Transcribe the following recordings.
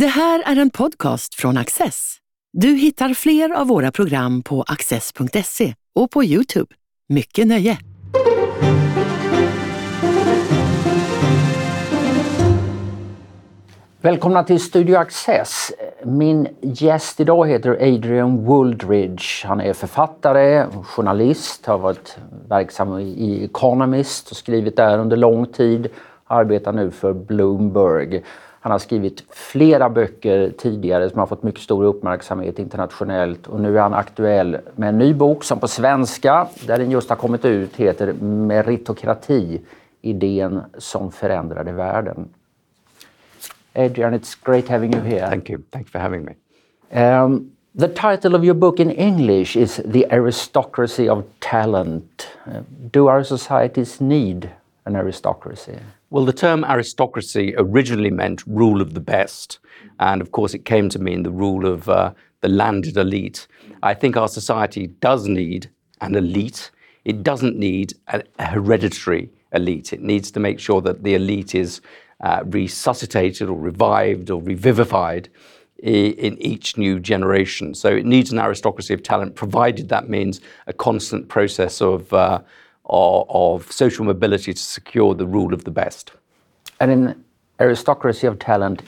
Det här är en podcast från Access. Du hittar fler av våra program på access.se och på Youtube. Mycket nöje! Välkomna till Studio Access. Min gäst idag heter Adrian Wooldridge. Han är författare, journalist, har varit verksam i Economist och skrivit där under lång tid. Arbetar nu för Bloomberg. Han har skrivit flera böcker tidigare som har fått mycket stor uppmärksamhet internationellt och nu är han aktuell med en ny bok som på svenska, där den just har kommit ut, heter Meritokrati, idén som förändrade världen. Adrian, it's great having you here. Thank you. Thank you for having me. Um, the title of your book in English is The Aristocracy of Talent. Uh, do our societies need an aristocracy? Well, the term aristocracy originally meant rule of the best. And of course, it came to mean the rule of uh, the landed elite. I think our society does need an elite. It doesn't need a, hereditary elite. It needs to make sure that the elite is uh, resuscitated or revived or revivified in each new generation. So it needs an aristocracy of talent, provided that means a constant process of, uh, of, social mobility to secure the rule of the best. And an aristocracy of talent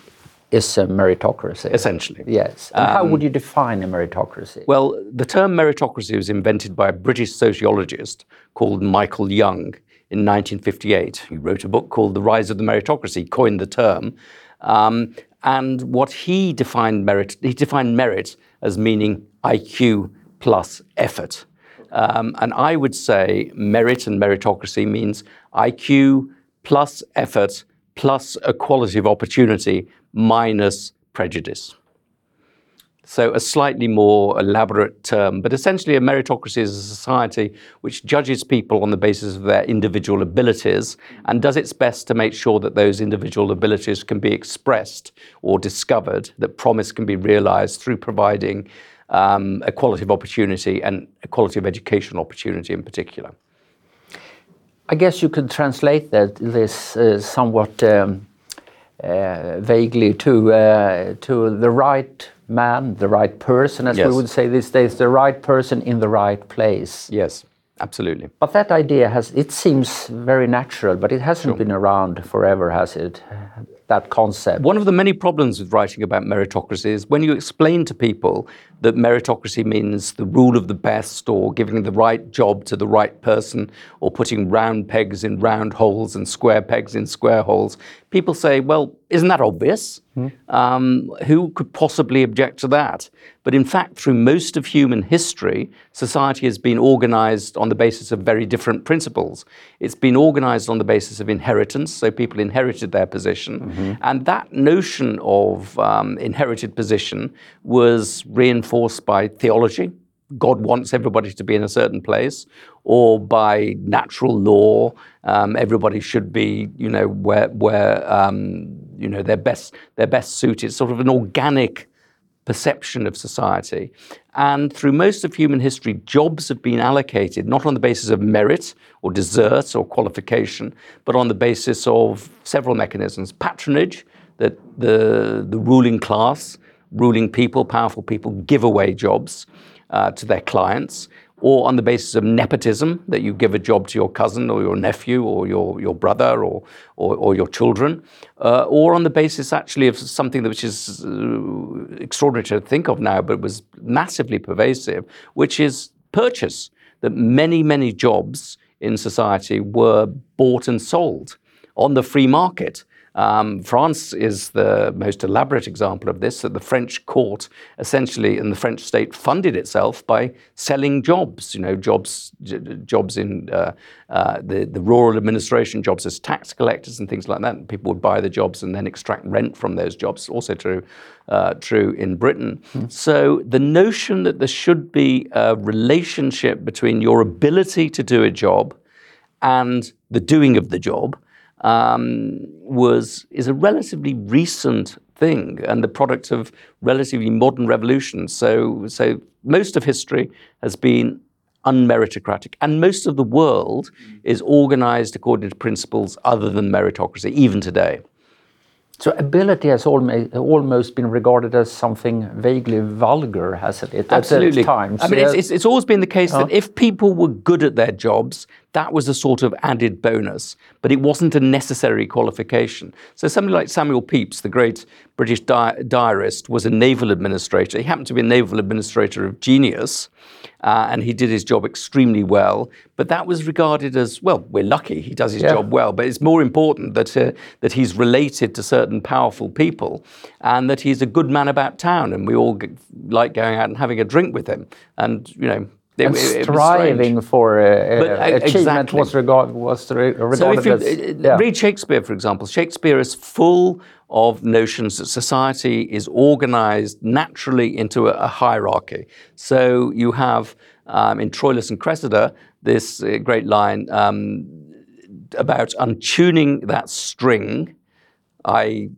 is a meritocracy. Essentially. Yes. And um, how would you define a meritocracy? Well, the term meritocracy was invented by a British sociologist called Michael Young in 1958. He wrote a book called The Rise of the Meritocracy, coined the term. Um, and what he defined merit, he defined merit as meaning IQ plus effort. Um, and I would say merit and meritocracy means IQ plus effort plus equality of opportunity minus prejudice. So, a slightly more elaborate term, but essentially, a meritocracy is a society which judges people on the basis of their individual abilities and does its best to make sure that those individual abilities can be expressed or discovered, that promise can be realized through providing um, equality of opportunity and equality of educational opportunity in particular. I guess you could translate that this uh, somewhat um, uh, vaguely to uh, to the right man, the right person, as yes. we would say these days, the right person in the right place. Yes, absolutely. But that idea has, it seems very natural, but it hasn't sure. been around forever, has it? That concept. One of the many problems with writing about meritocracy is when you explain to people that meritocracy means the rule of the best or giving the right job to the right person or putting round pegs in round holes and square pegs in square holes, people say, well, isn't that obvious? Mm. Um, who could possibly object to that? But in fact, through most of human history, society has been organized on the basis of very different principles. It's been organized on the basis of inheritance, so people inherited their position. Mm-hmm. And that notion of um, inherited position was reinforced by theology. God wants everybody to be in a certain place, or by natural law, um, everybody should be, you know, where where um, you know they're best they're best suited. Sort of an organic perception of society. And through most of human history, jobs have been allocated not on the basis of merit or desert or qualification, but on the basis of several mechanisms. Patronage, that the, the ruling class, ruling people, powerful people give away jobs uh, to their clients or on the basis of nepotism, that you give a job to your cousin or your nephew or your, your brother or, or, or your children, uh, or on the basis actually of something which is uh, extraordinary to think of now, but was massively pervasive, which is purchase. That many, many jobs in society were bought and sold on the free market. Um, France is the most elaborate example of this, that the French court essentially and the French state funded itself by selling jobs, you know, jobs, jobs in uh, uh, the, the rural administration, jobs as tax collectors and things like that. People would buy the jobs and then extract rent from those jobs, also true, uh, true in Britain. Mm. So the notion that there should be a relationship between your ability to do a job and the doing of the job um, was is a relatively recent thing and the product of relatively modern revolutions. So, so most of history has been unmeritocratic, and most of the world is organized according to principles other than meritocracy, even today. So ability has almost, almost been regarded as something vaguely vulgar, hasn't it? Absolutely. At times. I mean, it's, it's, it's always been the case that if people were good at their jobs, that was a sort of added bonus, but it wasn't a necessary qualification. So somebody like Samuel Pepys, the great British di- diarist, was a naval administrator. He happened to be a naval administrator of genius, uh, and he did his job extremely well. But that was regarded as well. We're lucky he does his Yeah. job well, but it's more important that uh, that he's related to certain powerful people, and that he's a good man about town, and we all g- like going out and having a drink with him. And you know, it, and it- it strange. striving for But, uh, achievement exactly. was, regard, was re- So if you as. uh, yeah. read Shakespeare, for example, Shakespeare is full of notions that society is organized naturally into a, a hierarchy. So you have um, in Troilus and Cressida this uh, great line um, about untuning that string, i.e.,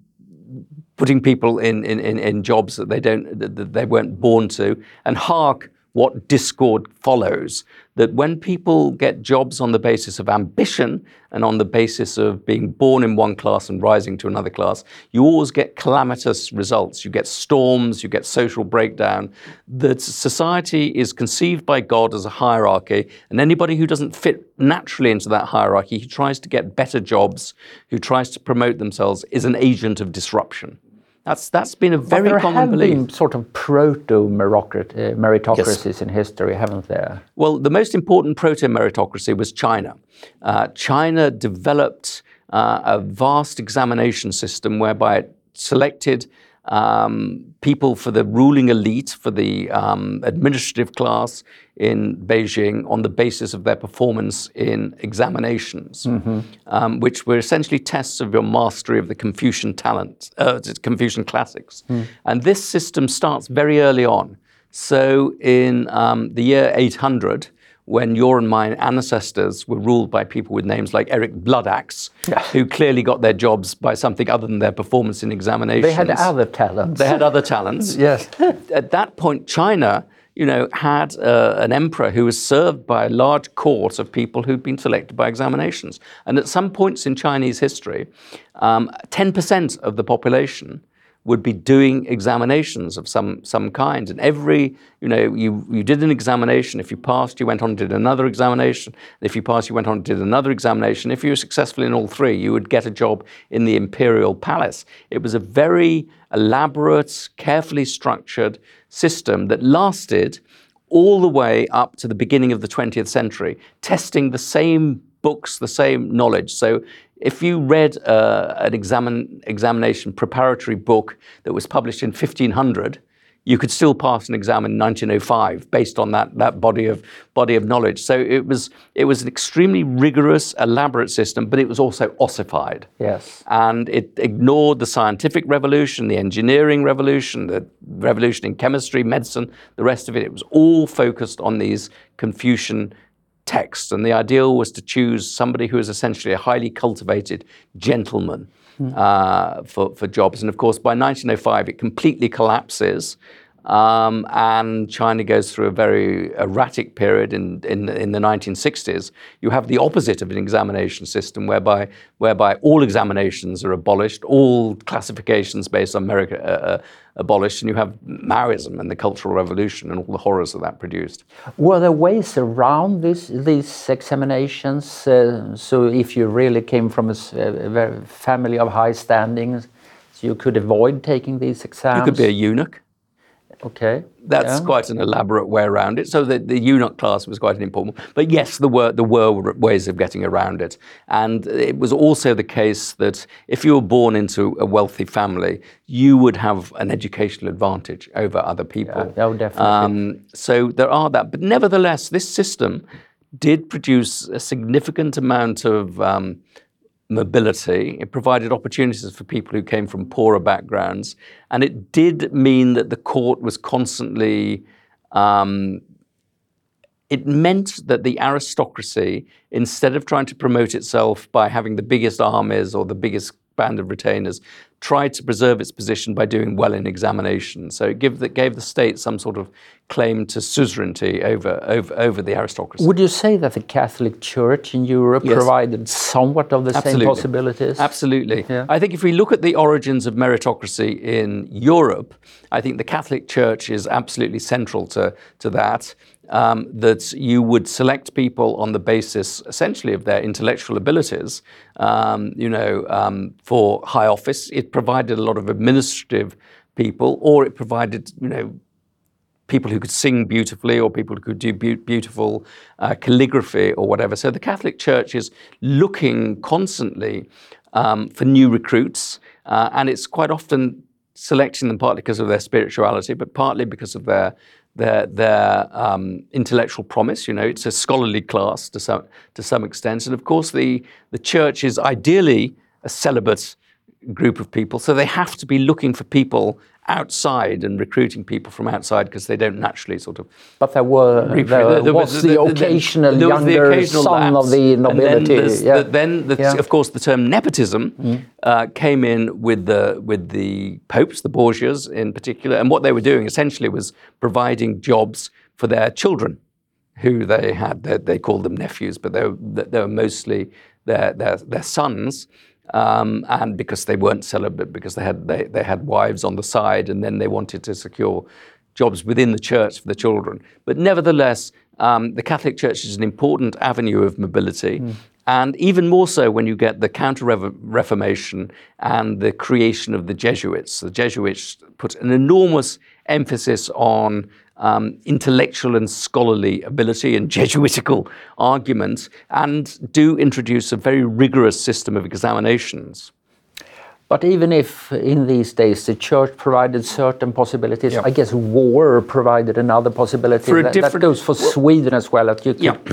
putting people in, in, in, in jobs that they don't that they weren't born to, and hark what discord follows. That when people get jobs on the basis of ambition and on the basis of being born in one class and rising to another class, you always get calamitous results. You get storms, you get social breakdown. That society is conceived by God as a hierarchy, and anybody who doesn't fit naturally into that hierarchy, who tries to get better jobs, who tries to promote themselves, is an agent of disruption. That's that's been a very But there common have belief. been sort of proto meritocracies in history, haven't there? Well, the most important proto meritocracy was China. Uh, China developed uh, a vast examination system whereby it selected um, people for the ruling elite, for the um, administrative class in Beijing on the basis of their performance in examinations, um, which were essentially tests of your mastery of the Confucian talent, uh, Confucian classics. And this system starts very early on. So in um, the year 800, when your and my ancestors were ruled by people with names like Eric Bloodaxe, who clearly got their jobs by something other than their performance in examinations. They had other talents. They had other talents. Yes. At that point, China, you know, had uh, an emperor who was served by a large court of people who'd been selected by examinations. And at some points in Chinese history, um, 10% of the population would be doing examinations of some some kind. And every, you know, you, you did an examination. If you passed, you went on and did another examination. If you passed, you went on and did another examination. If you were successful in all three, you would get a job in the imperial palace. It was a very elaborate, carefully structured system that lasted all the way up to the beginning of the 20th century, testing the same books, the same knowledge. So if you read uh, an examin- examination preparatory book that was published in 1500, you could still pass an exam in 1905 based on that, that body of body of knowledge. So it was it was an extremely rigorous, elaborate system, but it was also ossified Yes. and it ignored the scientific revolution, the engineering revolution, the revolution in chemistry, medicine, the rest of it. It was all focused on these Confucian texts, and the ideal was to choose somebody who is essentially a highly cultivated gentleman uh, for, for jobs. And of course, by 1905, it completely collapses. Um, and China goes through a very erratic period in, in, in the 1960s. You have the opposite of an examination system whereby, whereby all examinations are abolished, all classifications based on merit uh, abolished, and you have Maoism and the Cultural Revolution and all the horrors that that produced. Were there ways around this, these examinations? Uh, so, if you really came from a, very family of high standings, so you could avoid taking these exams? You could be a eunuch. Okay. That's yeah. quite an elaborate way around it. So the, the eunuch class was quite an important one. But yes, there were, there were ways of getting around it. And it was also the case that if you were born into a wealthy family, you would have an educational advantage over other people. Yeah, oh, definitely. Um, so there are that. But nevertheless, this system did produce a significant amount of um, mobility. It provided opportunities for people who came from poorer backgrounds. And it did mean that the court was constantly. Um, it meant that the aristocracy, instead of trying to promote itself by having the biggest armies or the biggest band of retainers, tried to preserve its position by doing well in examinations. So it gave the, gave the state some sort of claim to suzerainty over, over, over the aristocracy. Would you say that the Catholic Church in Europe Yes. provided somewhat of the Absolutely. same possibilities? Absolutely. Yeah. I think if we look at the origins of meritocracy in Europe, I think the Catholic Church is absolutely central to, to that. Um, that you would select people on the basis essentially of their intellectual abilities, um, you know, um, for high office. It provided a lot of administrative people, or it provided, you know, people who could sing beautifully or people who could do beau- beautiful uh, calligraphy or whatever. So the Catholic Church is looking constantly um, for new recruits, uh, and it's quite often selecting them partly because of their spirituality, but partly because of their their their um, intellectual promise. You know, it's a scholarly class to some to some extent, and of course the the church is ideally a celibate group of people, so they have to be looking for people outside and recruiting people from outside because they don't naturally sort of But there were Repre- there, there was the, occasional there was the younger occasional son lapse. of the And then, nobility. yeah. the, then the, Yeah. Mm. of course, the term nepotism uh, came in with the with the popes, the Borgias in particular, and what they were doing essentially was providing jobs for their children, who they had. They, they called them nephews, but they were, they were mostly their their, their sons. Um, and because they weren't celibate, because they had they, they had wives on the side, and then they wanted to secure jobs within the church for the children. But nevertheless, um, the Catholic Church is an important avenue of mobility. And even more so when you get the Counter Reformation and the creation of the Jesuits. The Jesuits put an enormous emphasis on um, intellectual and scholarly ability and Jesuitical arguments, and do introduce a very rigorous system of examinations. But even if in these days the church provided certain possibilities, Yeah. I guess war provided another possibility. For a that, that goes for Sweden as well. That you could, Yeah.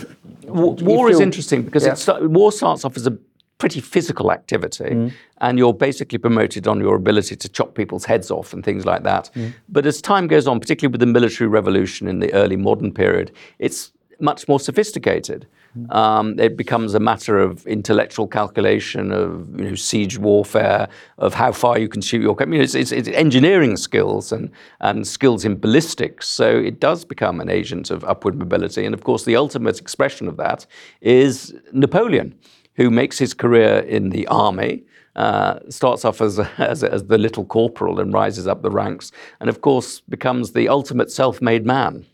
War, war is interesting because yeah. it war starts off as a pretty physical activity, mm. and you're basically promoted on your ability to chop people's heads off and things like that. Mm. But as time goes on, particularly with the military revolution in the early modern period, it's much more sophisticated. Mm. Um, it becomes a matter of intellectual calculation, of you know, siege warfare, of how far you can shoot your. I mean, it's, it's, it's engineering skills and, and skills in ballistics. So it does become an agent of upward mobility. And of course, the ultimate expression of that is Napoleon, who makes his career in the army. Uh, starts off as, as, a- as the little corporal and rises up the ranks, and of course becomes the ultimate self-made man.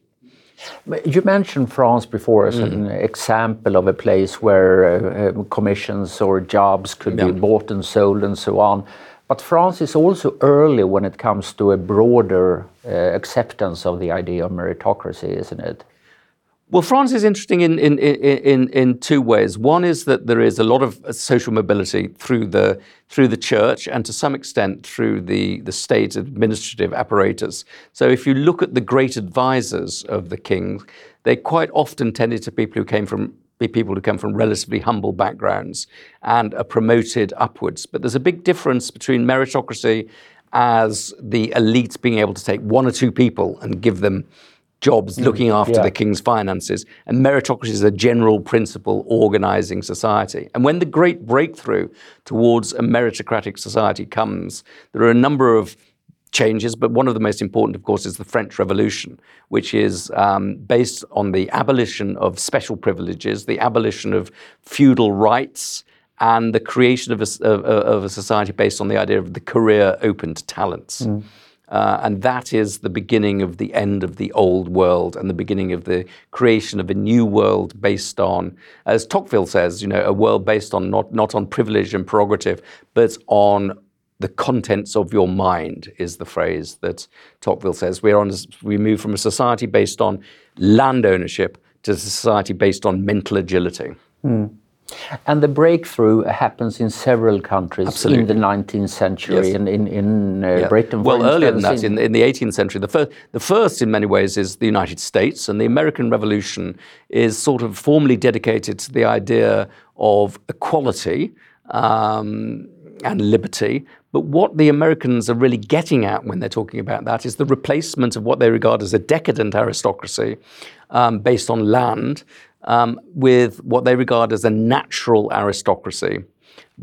You mentioned France before as an Mm. example of a place where uh, um, commissions or jobs could be bought and sold and so on. But France is also early when it comes to a broader uh, acceptance of the idea of meritocracy, isn't it? Well, France is interesting in, in, in, in, two ways. One is that there is a lot of social mobility through the, through the church and to some extent through the, the state administrative apparatus. So if you look at the great advisors of the king, they quite often tended to people who came from be people who come from relatively humble backgrounds and are promoted upwards. But there's a big difference between meritocracy as the elite being able to take one or two people and give them jobs looking after yeah. the king's finances. And meritocracy is a general principle organizing society. And when the great breakthrough towards a meritocratic society comes, there are a number of changes, but one of the most important, of course, is the French Revolution, which is um, based on the abolition of special privileges, the abolition of feudal rights, and the creation of a, of, of a society based on the idea of the career open to talents. Uh, and that is the beginning of the end of the old world and the beginning of the creation of a new world based on, as Tocqueville says, you know, a world based on not, not on privilege and prerogative, but on the contents of your mind is the phrase that Tocqueville says. We're on, we move from a society based on land ownership to a society based on mental agility. And the breakthrough happens in several countries Absolutely. in the 19th century, Yes. in, in, in uh, Yeah. Britain, Well, earlier than that, in, in the 18th century, the, fir- the first in many ways is the United States, and the American Revolution is sort of formally dedicated to the idea of equality um, and liberty. But what the Americans are really getting at when they're talking about that is the replacement of what they regard as a decadent aristocracy um, based on land um, with what they regard as a natural aristocracy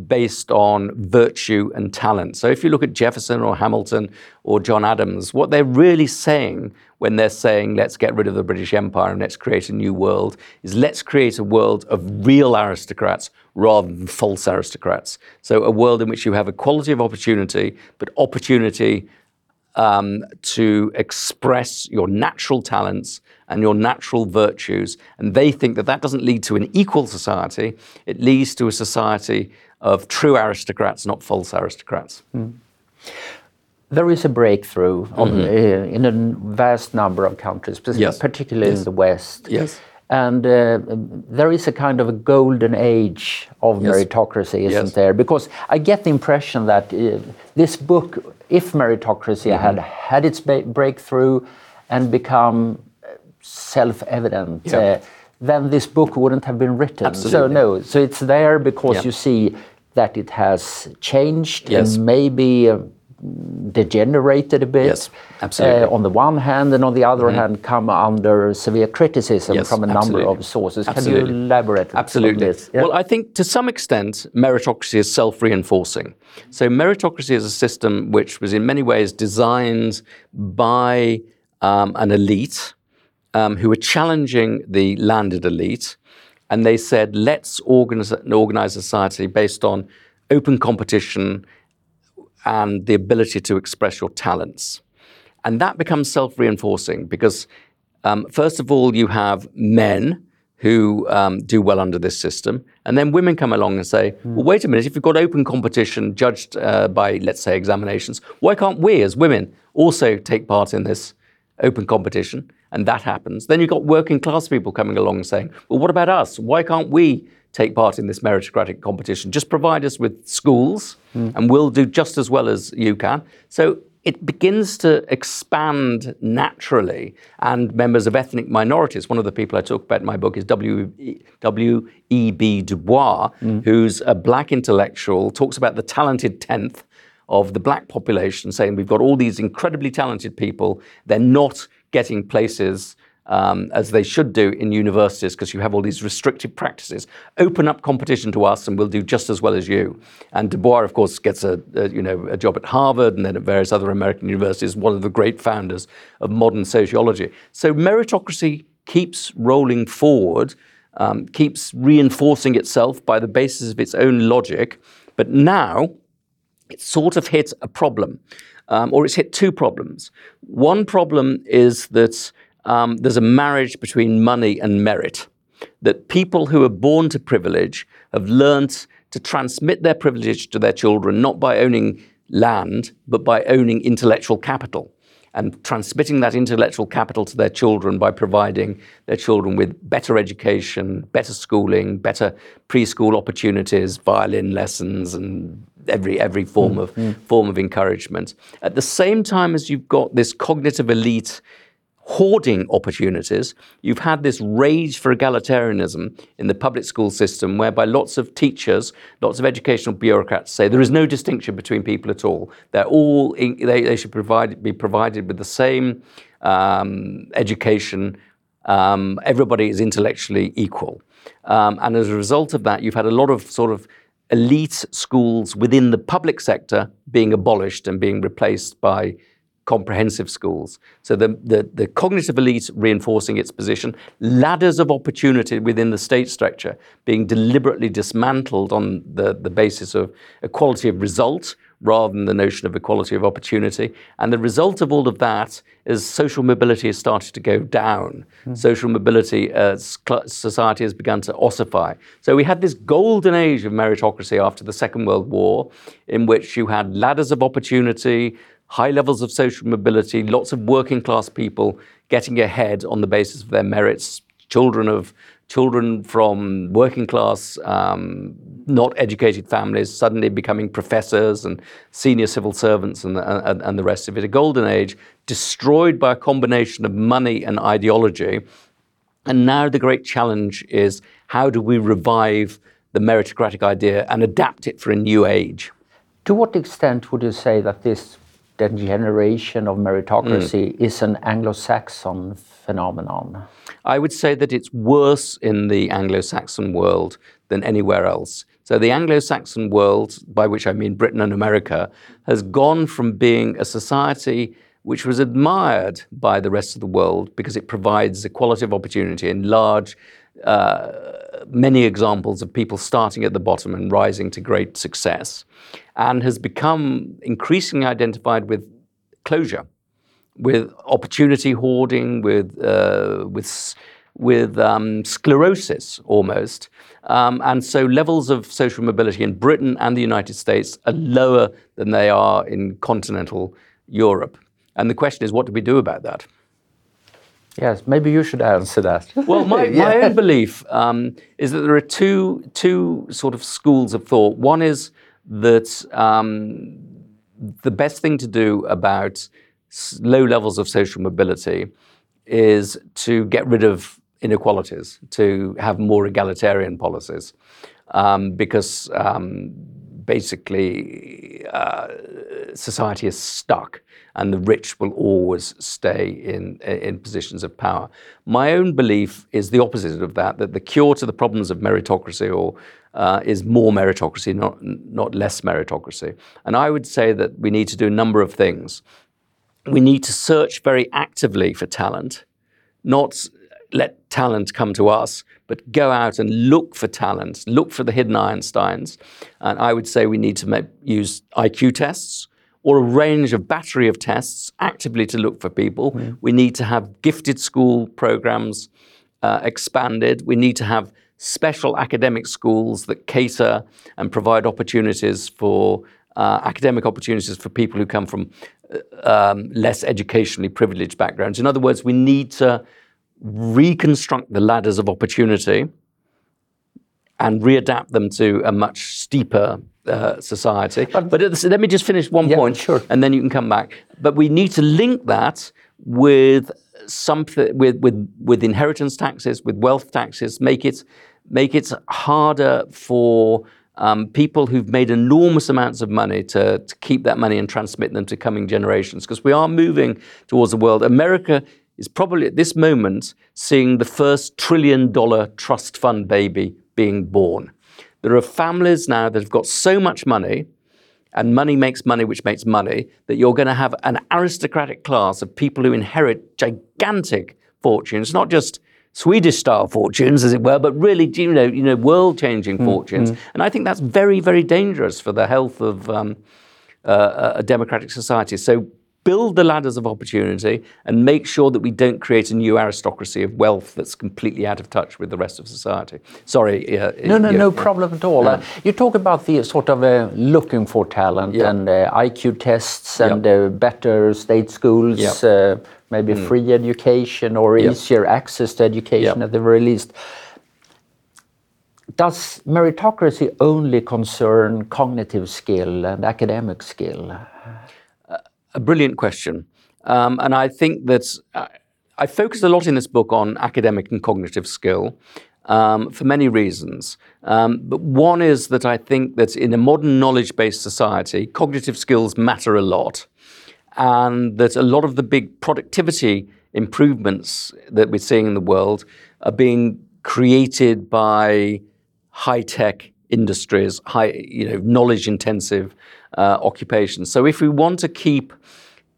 based on virtue and talent. So if you look at Jefferson or Hamilton or John Adams, what they're really saying when they're saying let's get rid of the British Empire and let's create a new world is let's create a world of real aristocrats rather than false aristocrats. So a world in which you have equality of opportunity, but opportunity um, to express your natural talents and your natural virtues. And they think that that doesn't lead to an equal society, it leads to a society of true aristocrats, not false aristocrats. Mm. There is a breakthrough on, mm-hmm. uh, in a vast number of countries, yes. particularly yes. in the West. Yes. And uh, there is a kind of a golden age of yes. meritocracy, isn't there? Because I get the impression that uh, this book, if meritocracy mm-hmm. had had its ba- breakthrough and become self-evident, yeah. uh, then this book wouldn't have been written. Absolutely. So no, so it's there because yeah. you see that it has changed yes. and maybe uh, degenerated a bit. Yes, absolutely. Uh, on the one hand, and on the other mm-hmm. hand, come under severe criticism yes, from a absolutely. number of sources. Absolutely. Can you elaborate absolutely. on this? Yeah? Well, I think to some extent, meritocracy is self-reinforcing. So meritocracy is a system which was in many ways designed by um, an elite um, who were challenging the landed elite, and they said, let's organize, organize society based on open competition and the ability to express your talents. And that becomes self reinforcing because, um, first of all, you have men who um, do well under this system. And then women come along and say, mm. well, wait a minute, if you've got open competition judged uh, by, let's say, examinations, why can't we as women also take part in this open competition? And that happens, then you've got working class people coming along saying, well, what about us? Why can't we take part in this meritocratic competition? Just provide us with schools mm. and we'll do just as well as you can. So it begins to expand naturally, and members of ethnic minorities. One of the people I talk about in my book is W. W. E. B. Du Bois, mm. who's a black intellectual, talks about the talented tenth of the black population, saying we've got all these incredibly talented people. They're not getting places um, as they should do in universities because you have all these restrictive practices. Open up competition to us, and we'll do just as well as you. And Du Bois, of course, gets a, a, you know a job at Harvard and then at various other American universities. One of the great founders of modern sociology. So meritocracy keeps rolling forward, um, keeps reinforcing itself by the basis of its own logic. But now it's sort of hit a problem um, or it's hit two problems. One problem is that um, there's a marriage between money and merit, that people who are born to privilege have learnt to transmit their privilege to their children not by owning land, but by owning intellectual capital and transmitting that intellectual capital to their children by providing their children with better education, better schooling, better preschool opportunities, violin lessons, and every every form mm, of mm. form of encouragement. At the same time as you've got this cognitive elite hoarding opportunities, you've had this rage for egalitarianism in the public school system, whereby lots of teachers, lots of educational bureaucrats say there is no distinction between people at all. They're all in, they, they should provide, be provided with the same um, education. Um, everybody is intellectually equal. Um, and as a result of that, you've had a lot of sort of elite schools within the public sector being abolished and being replaced by comprehensive schools. So the, the, the, cognitive elite reinforcing its position, ladders of opportunity within the state structure being deliberately dismantled on the, the basis of equality of result rather than the notion of equality of opportunity. And the result of all of that is social mobility has started to go down. Mm. Social mobility, uh, society has begun to ossify. So we had this golden age of meritocracy after the Second World War, in which you had ladders of opportunity, high levels of social mobility, lots of working class people getting ahead on the basis of their merits, children of children from working class, um, not educated families suddenly becoming professors and senior civil servants and, and, and the rest of it. A golden age destroyed by a combination of money and ideology. And now the great challenge is how do we revive the meritocratic idea and adapt it for a new age? To what extent would you say that this degeneration of meritocracy mm. is an Anglo-Saxon phenomenon? I would say that it's worse in the Anglo-Saxon world than anywhere else. So the Anglo Saxon world, by which I mean Britain and America, has gone from being a society which was admired by the rest of the world because it provides equality of opportunity in large, uh, many examples of people starting at the bottom and rising to great success, and has become increasingly identified with closure, with opportunity hoarding, with uh, with with um, sclerosis almost. Um, and so levels of social mobility in Britain and the United States are lower than they are in continental Europe. And the question is, what do we do about that? Yes, maybe you should answer that. Well, my, yeah. my own belief um, is that there are two, two sort of schools of thought. One is that um, the best thing to do about low levels of social mobility is to get rid of inequalities, to have more egalitarian policies, um, because um, basically uh, society is stuck and the rich will always stay in, in positions of power. My own belief is the opposite of that, that the cure to the problems of meritocracy or uh, is more meritocracy, not, not less meritocracy. And I would say that we need to do a number of things. We need to search very actively for talent, not let talent come to us, but go out and look for talent, look for the hidden Einsteins. And I would say we need to make, use IQ tests or a range of battery of tests actively to look for people. Mm. We need to have gifted school programs uh, expanded. We need to have special academic schools that cater and provide opportunities for uh, academic opportunities for people who come from uh, um, less educationally privileged backgrounds. In other words, we need to reconstruct the ladders of opportunity and readapt them to a much steeper uh, society. But, but the, let me just finish one yeah, point, sure. and then you can come back. But we need to link that with something with, with with inheritance taxes, with wealth taxes. Make it make it harder for um, people who've made enormous amounts of money to, to keep that money and transmit them to coming generations. Because we are moving towards a world. America is probably at this moment seeing the first trillion dollar trust fund baby being born. There are families now that have got so much money, and money makes money, which makes money, that you're going to have an aristocratic class of people who inherit gigantic fortunes, not just Swedish style fortunes, as it were, but really, you know, you know, world changing mm, fortunes. Mm. And I think that's very, very dangerous for the health of um, uh, a democratic society. So build the ladders of opportunity and make sure that we don't create a new aristocracy of wealth that's completely out of touch with the rest of society. Sorry. Uh, no, no, no problem at all. Uh, you talk about the sort of uh, looking for talent yeah. and uh, IQ tests and uh, better state schools, uh, maybe mm. free education or easier access to education at the very least. Does meritocracy only concern cognitive skill and academic skill? a brilliant question. Um, and I think that uh, I focus a lot in this book on academic and cognitive skill um, for many reasons. Um, but one is that I think that in a modern knowledge based society, cognitive skills matter a lot. And that a lot of the big productivity improvements that we're seeing in the world are being created by high tech industries, high, you know, knowledge intensive uh, occupations. So if we want to keep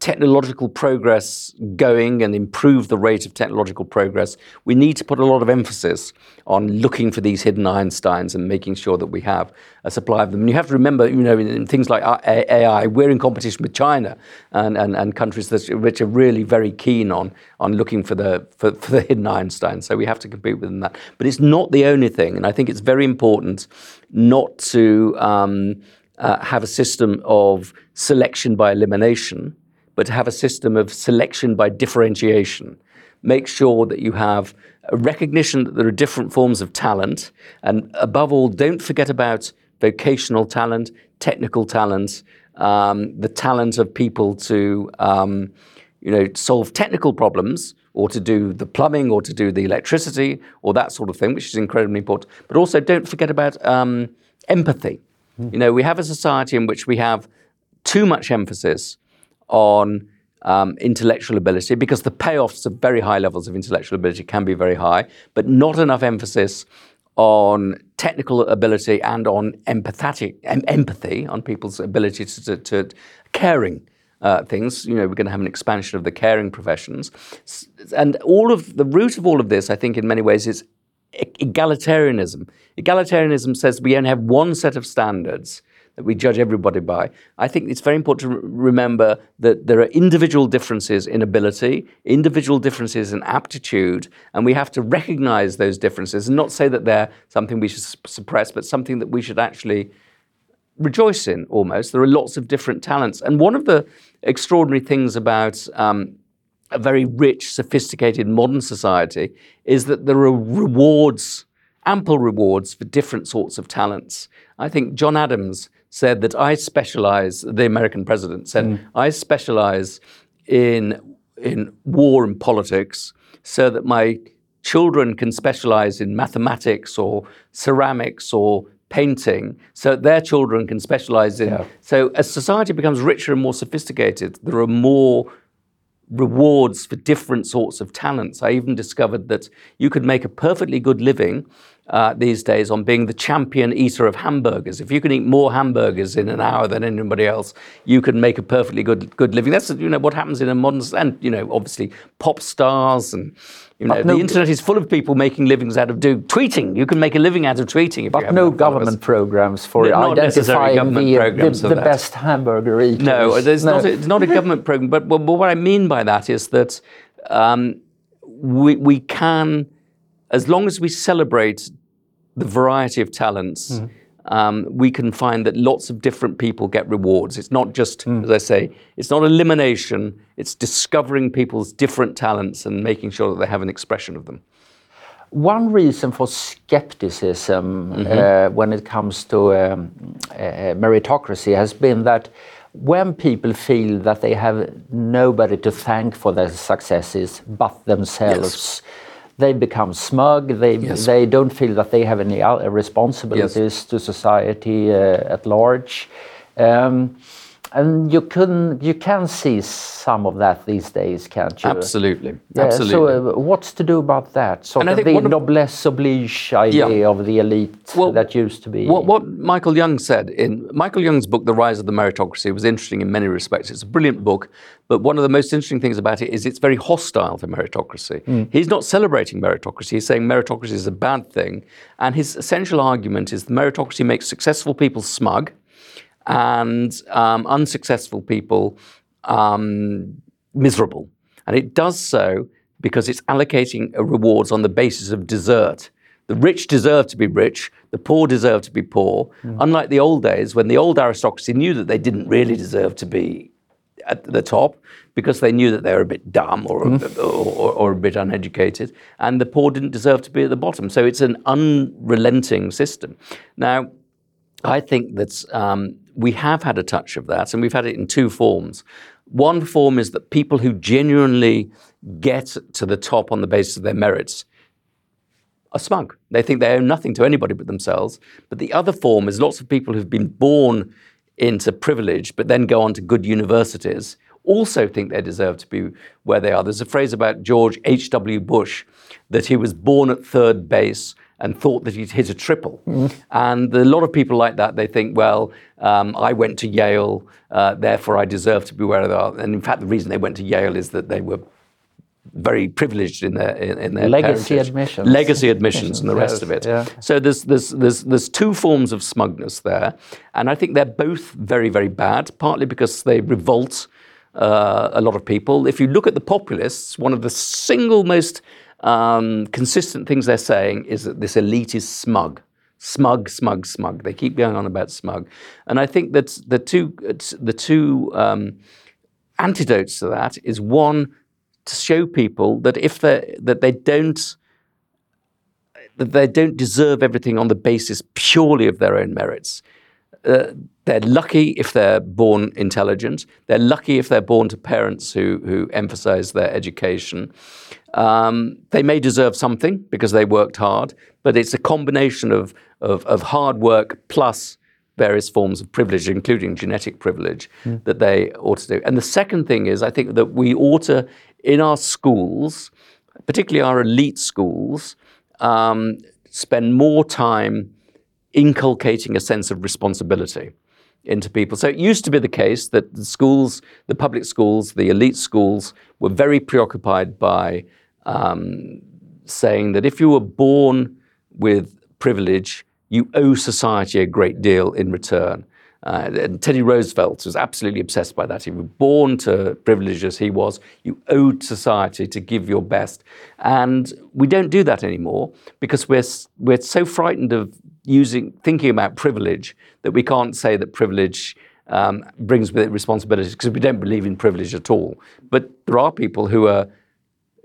technological progress going and improve the rate of technological progress, we need to put a lot of emphasis on looking for these hidden Einsteins and making sure that we have a supply of them. And you have to remember, you know, in, in things like AI, we're in competition with China and, and, and countries that, which are really very keen on, on looking for the, for, for the hidden Einstein. So we have to compete with that. But it's not the only thing. And I think it's very important not to um, uh, have a system of selection by elimination but to have a system of selection by differentiation. Make sure that you have a recognition that there are different forms of talent, and above all, don't forget about vocational talent, technical talent, um, the talent of people to um, you know, solve technical problems or to do the plumbing or to do the electricity or that sort of thing, which is incredibly important. But also don't forget about um, empathy. Mm. You know, we have a society in which we have too much emphasis on um, intellectual ability because the payoffs of very high levels of intellectual ability can be very high, but not enough emphasis on technical ability and on empathetic em- empathy, on people's ability to, to, to caring uh, things. You know, we're going to have an expansion of the caring professions, and all of the root of all of this, I think, in many ways, is egalitarianism. Egalitarianism says we only have one set of standards that we judge everybody by. I think it's very important to remember that there are individual differences in ability, individual differences in aptitude, and we have to recognize those differences and not say that they're something we should suppress, but something that we should actually rejoice in almost. There are lots of different talents. And one of the extraordinary things about um, a very rich, sophisticated modern society is that there are rewards, ample rewards for different sorts of talents. I think John Adams said that I specialize, the American president said, mm. I specialize in, in war and politics so that my children can specialize in mathematics or ceramics or painting so their children can specialize in. Yeah. So as society becomes richer and more sophisticated, there are more rewards for different sorts of talents. I even discovered that you could make a perfectly good living uh, these days on being the champion eater of hamburgers. If you can eat more hamburgers in an hour than anybody else, you can make a perfectly good good living. That's you know what happens in a modern and you know obviously pop stars and you know no, the internet is full of people making livings out of do tweeting. You can make a living out of tweeting. but no government programs for no, identifying the, the, the best hamburger eaters. No, there's no. not. It's not a government program. But, but, what I mean by that is that um, we we can as long as we celebrate the variety of talents, mm. Um, we can find that lots of different people get rewards. It's not just, mm. as I say, it's not elimination, it's discovering people's different talents and making sure that they have an expression of them. One reason for skepticism mm-hmm. uh, when it comes to um, uh, meritocracy has been that when people feel that they have nobody to thank for their successes but themselves, yes they become smug. They yes. they don't feel that they have any responsibilities yes. to society uh, at large. Um, and you can you can see some of that these days, can't you? Absolutely, yeah, absolutely. So, uh, what's to do about that? Sort and of the noblesse oblige idea yeah. of the elite well, that used to be. What, what Michael Young said in Michael Young's book, The Rise of the Meritocracy, was interesting in many respects. It's a brilliant book, but one of the most interesting things about it is it's very hostile to meritocracy. Mm. He's not celebrating meritocracy. He's saying meritocracy is a bad thing, and his essential argument is meritocracy makes successful people smug and um, unsuccessful people um, miserable. And it does so because it's allocating rewards on the basis of desert. The rich deserve to be rich, the poor deserve to be poor. Mm. Unlike the old days when the old aristocracy knew that they didn't really deserve to be at the top because they knew that they were a bit dumb or, mm. or, or, or, a bit uneducated, and the poor didn't deserve to be at the bottom. So it's an unrelenting system. Now, I think that um, we have had a touch of that, and we've had it in two forms. One form is that people who genuinely get to the top on the basis of their merits are smug. They think they owe nothing to anybody but themselves. But the other form is lots of people who've been born into privilege, but then go on to good universities, also think they deserve to be where they are. There's a phrase about George H.W. Bush that he was born at third base and thought that he'd hit a triple. Mm. And a lot of people like that, they think, well, um, I went to Yale, uh, therefore I deserve to be where they are. And in fact, the reason they went to Yale is that they were very privileged in their in, in their legacy parentage. admissions, legacy admissions, and the rest yes, of it. Yeah. So there's there's there's there's two forms of smugness there, and I think they're both very very bad. Partly because they revolt uh, a lot of people. If you look at the populists, one of the single most um, consistent things they're saying is that this elite is smug. Smug, smug, smug. They keep going on about smug, and I think that the two the two um, antidotes to that is one to show people that if they that they don't that they don't deserve everything on the basis purely of their own merits. Uh, they're lucky if they're born intelligent. They're lucky if they're born to parents who who emphasize their education. Um, they may deserve something because they worked hard, but it's a combination of, of, of hard work plus various forms of privilege, including genetic privilege, mm. that they ought to do. And the second thing is, I think that we ought to, in our schools, particularly our elite schools, um, spend more time inculcating a sense of responsibility into people. So it used to be the case that the schools, the public schools, the elite schools, were very preoccupied by um, saying that if you were born with privilege, you owe society a great deal in return. Uh, and Teddy Roosevelt was absolutely obsessed by that. If you were born to privilege as he was, you owed society to give your best. And we don't do that anymore because we're, we're so frightened of using thinking about privilege that we can't say that privilege um, brings with it responsibilities because we don't believe in privilege at all. But there are people who are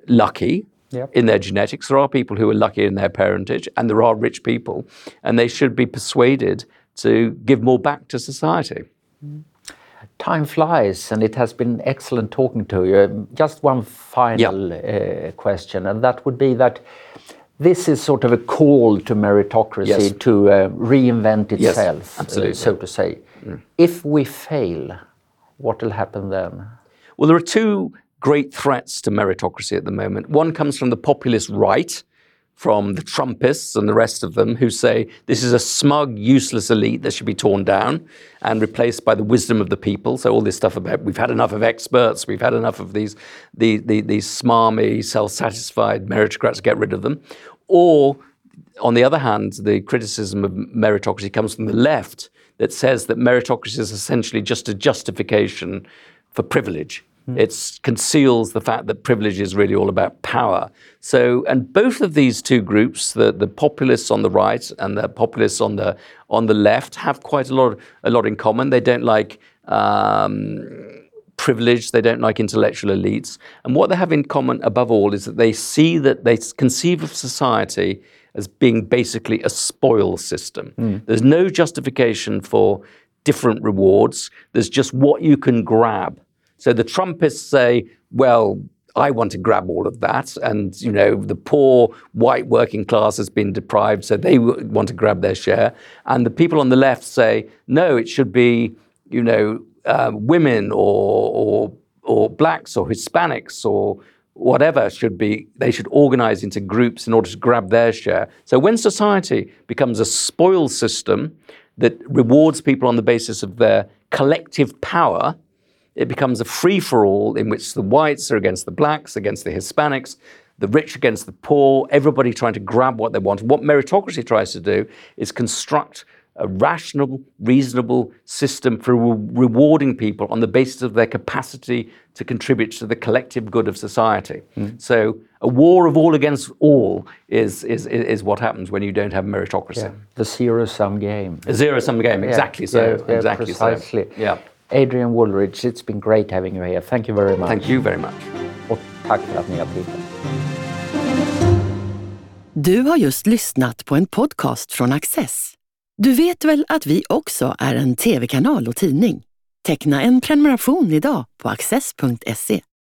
lucky yep. in their genetics. There are people who are lucky in their parentage, and there are rich people, and they should be persuaded to give more back to society. Time flies, and it has been excellent talking to you. Just one final yep. uh, question, and that would be that this is sort of a call to meritocracy yes. to uh, reinvent itself, yes, uh, so to say. Mm. If we fail, what will happen then? Well, there are two great threats to meritocracy at the moment. One comes from the populist right, from the Trumpists and the rest of them who say this is a smug, useless elite that should be torn down and replaced by the wisdom of the people. So all this stuff about we've had enough of experts, we've had enough of these the, the, these smarmy, self-satisfied meritocrats, get rid of them. Or on the other hand, the criticism of meritocracy comes from the left that says that meritocracy is essentially just a justification for privilege. Mm. It conceals the fact that privilege is really all about power. So, and both of these two groups, the, the populists on the right and the populists on the on the left, have quite a lot a lot in common. They don't like. Um, privilege, they don't like intellectual elites. And what they have in common above all is that they see that they conceive of society as being basically a spoil system. Mm. There's no justification for different rewards, there's just what you can grab. So the Trumpists say, well, I want to grab all of that. And, you know, the poor white working class has been deprived, so they want to grab their share. And the people on the left say, no, it should be, you know, uh, women or, or, or blacks or Hispanics or whatever should be, they should organize into groups in order to grab their share. So when society becomes a spoil system that rewards people on the basis of their collective power, it becomes a free for all in which the whites are against the blacks, against the Hispanics, the rich against the poor, everybody trying to grab what they want. What meritocracy tries to do is construct a rational, reasonable system for re- rewarding people on the basis of their capacity to contribute to the collective good of society. Mm. So, a war of all against all is, is, is what happens when you don't have meritocracy. Yeah. The zero sum game. A zero sum game, exactly yeah. so. Yeah, exactly precisely. so. Yeah. Adrian Wooldridge, it's been great having you here. Thank you very much. Thank you very much. Och tack för att ni har tittat. Du har just lyssnat på en podcast från Access. Du vet väl att vi också är en tv-kanal och tidning? Teckna en prenumeration idag på access.se.